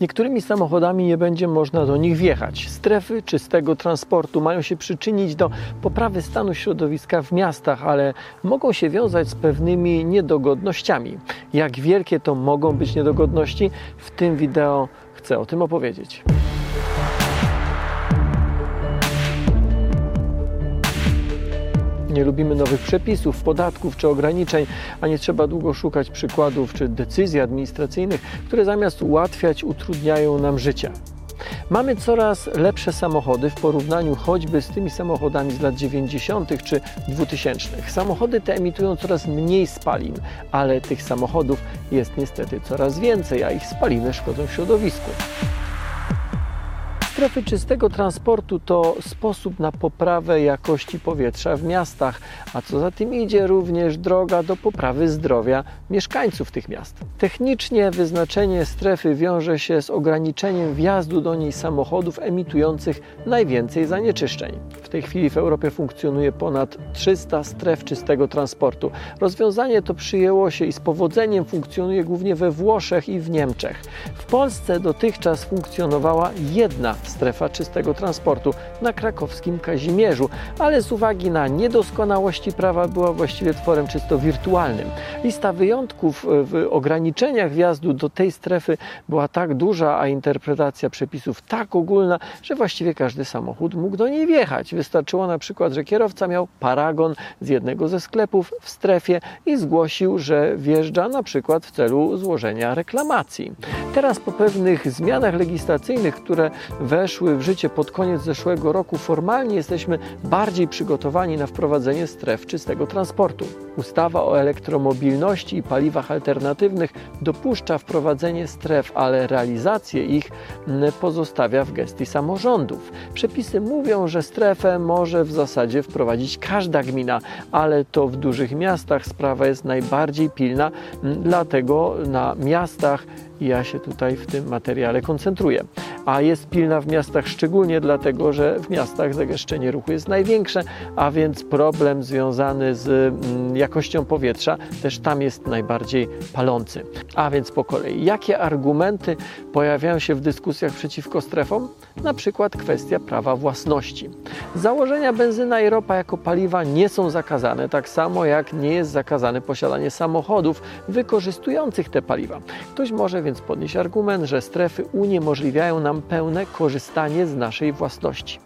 Niektórymi samochodami nie będzie można do nich wjechać. Strefy czystego transportu mają się przyczynić do poprawy stanu środowiska w miastach, ale mogą się wiązać z pewnymi niedogodnościami. Jak wielkie to mogą być niedogodności? W tym wideo chcę o tym opowiedzieć. Nie lubimy nowych przepisów, podatków czy ograniczeń, a nie trzeba długo szukać przykładów czy decyzji administracyjnych, które zamiast ułatwiać, utrudniają nam życie. Mamy coraz lepsze samochody w porównaniu choćby z tymi samochodami z lat 90. czy 2000. Samochody te emitują coraz mniej spalin, ale tych samochodów jest niestety coraz więcej, a ich spaliny szkodzą środowisku. Strefy czystego transportu to sposób na poprawę jakości powietrza w miastach, a co za tym idzie również droga do poprawy zdrowia mieszkańców tych miast. Technicznie wyznaczenie strefy wiąże się z ograniczeniem wjazdu do niej samochodów emitujących najwięcej zanieczyszczeń. W tej chwili w Europie funkcjonuje ponad 300 stref czystego transportu. Rozwiązanie to przyjęło się i z powodzeniem funkcjonuje głównie we Włoszech i w Niemczech. W Polsce dotychczas funkcjonowała jedna strefa czystego transportu na krakowskim Kazimierzu, ale z uwagi na niedoskonałości prawa była właściwie tworem czysto wirtualnym. Lista wyjątków w ograniczeniach wjazdu do tej strefy była tak duża, a interpretacja przepisów tak ogólna, że właściwie każdy samochód mógł do niej wjechać. Wystarczyło na przykład, że kierowca miał paragon z jednego ze sklepów w strefie i zgłosił, że wjeżdża na przykład w celu złożenia reklamacji. Teraz po pewnych zmianach legislacyjnych, które weszły w życie pod koniec zeszłego roku, formalnie jesteśmy bardziej przygotowani na wprowadzenie stref czystego transportu. Ustawa o elektromobilności i paliwach alternatywnych dopuszcza wprowadzenie stref, ale realizację ich pozostawia w gestii samorządów. Przepisy mówią, że strefę może w zasadzie wprowadzić każda gmina, ale to w dużych miastach sprawa jest najbardziej pilna, dlatego na miastach ja się tutaj w tym materiale koncentruję. A jest pilna w miastach szczególnie dlatego, że w miastach zagęszczenie ruchu jest największe, a więc problem związany z mm, jakością powietrza też tam jest najbardziej palący. A więc po kolei, jakie argumenty pojawiają się w dyskusjach przeciwko strefom? Na przykład kwestia prawa własności. Założenia benzyna i ropa jako paliwa nie są zakazane, tak samo jak nie jest zakazane posiadanie samochodów wykorzystujących te paliwa. Ktoś może więc podnieść argument, że strefy uniemożliwiają nam pełne korzystanie z naszej własności.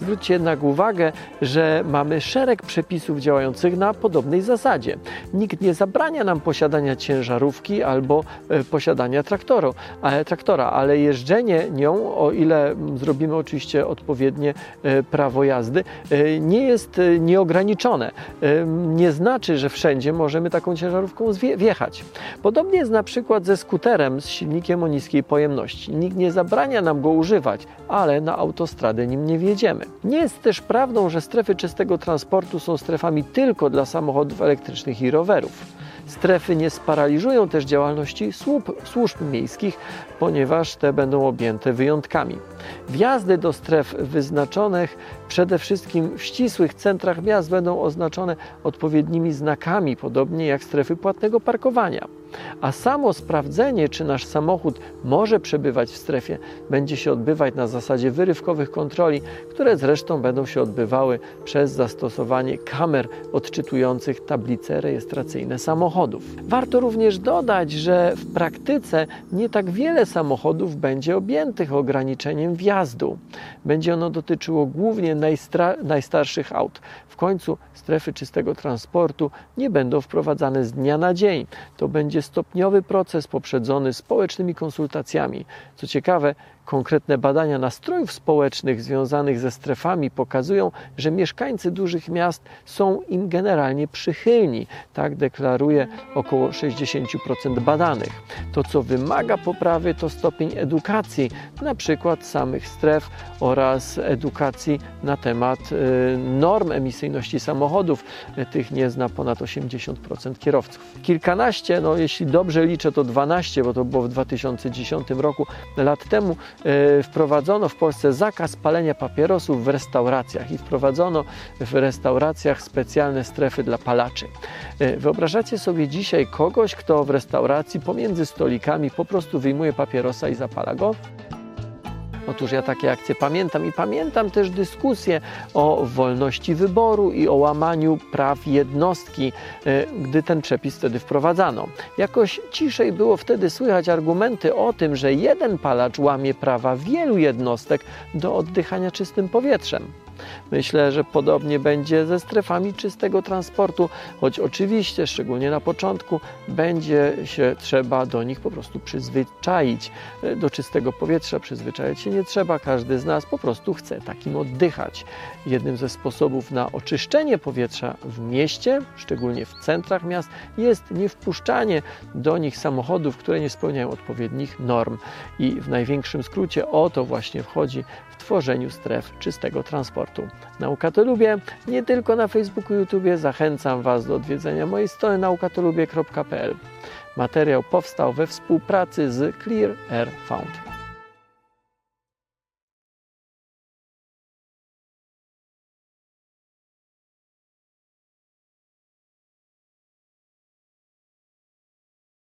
Zwróćcie jednak uwagę, że mamy szereg przepisów działających na podobnej zasadzie. Nikt nie zabrania nam posiadania ciężarówki albo e, posiadania traktoru, traktora, ale jeżdżenie nią, o ile zrobimy oczywiście odpowiednie e, prawo jazdy, e, nie jest nieograniczone. Nie znaczy, że wszędzie możemy taką ciężarówką wjechać. Podobnie jest na przykład ze skuterem z silnikiem o niskiej pojemności. Nikt nie zabrania nam go używać, ale na autostradę nim nie wjedziemy. Nie jest też prawdą, że strefy czystego transportu są strefami tylko dla samochodów elektrycznych i rowerów. Strefy nie sparaliżują też działalności słup, służb miejskich, ponieważ te będą objęte wyjątkami. Wjazdy do stref wyznaczonych przede wszystkim w ścisłych centrach miast będą oznaczone odpowiednimi znakami, podobnie jak strefy płatnego parkowania. A samo sprawdzenie, czy nasz samochód może przebywać w strefie, będzie się odbywać na zasadzie wyrywkowych kontroli, które zresztą będą się odbywały przez zastosowanie kamer odczytujących tablice rejestracyjne samochodów. Warto również dodać, że w praktyce nie tak wiele samochodów będzie objętych ograniczeniem wjazdu. Będzie ono dotyczyło głównie najstarszych aut. W końcu strefy czystego transportu nie będą wprowadzane z dnia na dzień. To będzie stopniowy proces poprzedzony społecznymi konsultacjami. Co ciekawe, Konkretne badania nastrojów społecznych związanych ze strefami pokazują, że mieszkańcy dużych miast są im generalnie przychylni. Tak deklaruje około 60% badanych. To, co wymaga poprawy, to stopień edukacji, na przykład sam samych stref oraz edukacji na temat y, norm emisyjności samochodów. Tych nie zna ponad 80% kierowców. Kilkanaście, no jeśli dobrze liczę, to 12, bo to było w 2010 roku, lat temu y, wprowadzono w Polsce zakaz palenia papierosów w restauracjach i wprowadzono w restauracjach specjalne strefy dla palaczy. Y, Wyobrażacie sobie dzisiaj kogoś, kto w restauracji pomiędzy stolikami po prostu wyjmuje papierosa i zapala go? Otóż ja takie akcje pamiętam i pamiętam też dyskusję o wolności wyboru i o łamaniu praw jednostki, e, gdy ten przepis wtedy wprowadzano. Jakoś ciszej było wtedy słychać argumenty o tym, że jeden palacz łamie prawa wielu jednostek do oddychania czystym powietrzem. Myślę, że podobnie będzie ze strefami czystego transportu, choć oczywiście, szczególnie na początku, będzie się trzeba do nich po prostu przyzwyczaić. Do czystego powietrza przyzwyczaić się nie trzeba, każdy z nas po prostu chce takim oddychać. Jednym ze sposobów na oczyszczenie powietrza w mieście, szczególnie w centrach miast, jest niewpuszczanie do nich samochodów, które nie spełniają odpowiednich norm. I w największym skrócie o to właśnie wchodzi w tworzeniu stref czystego transportu. Nauka to lubię, nie tylko na Facebooku i YouTube. Zachęcam Was do odwiedzenia mojej strony naukatolubie.pl. Materiał powstał we współpracy z Clear Air Found.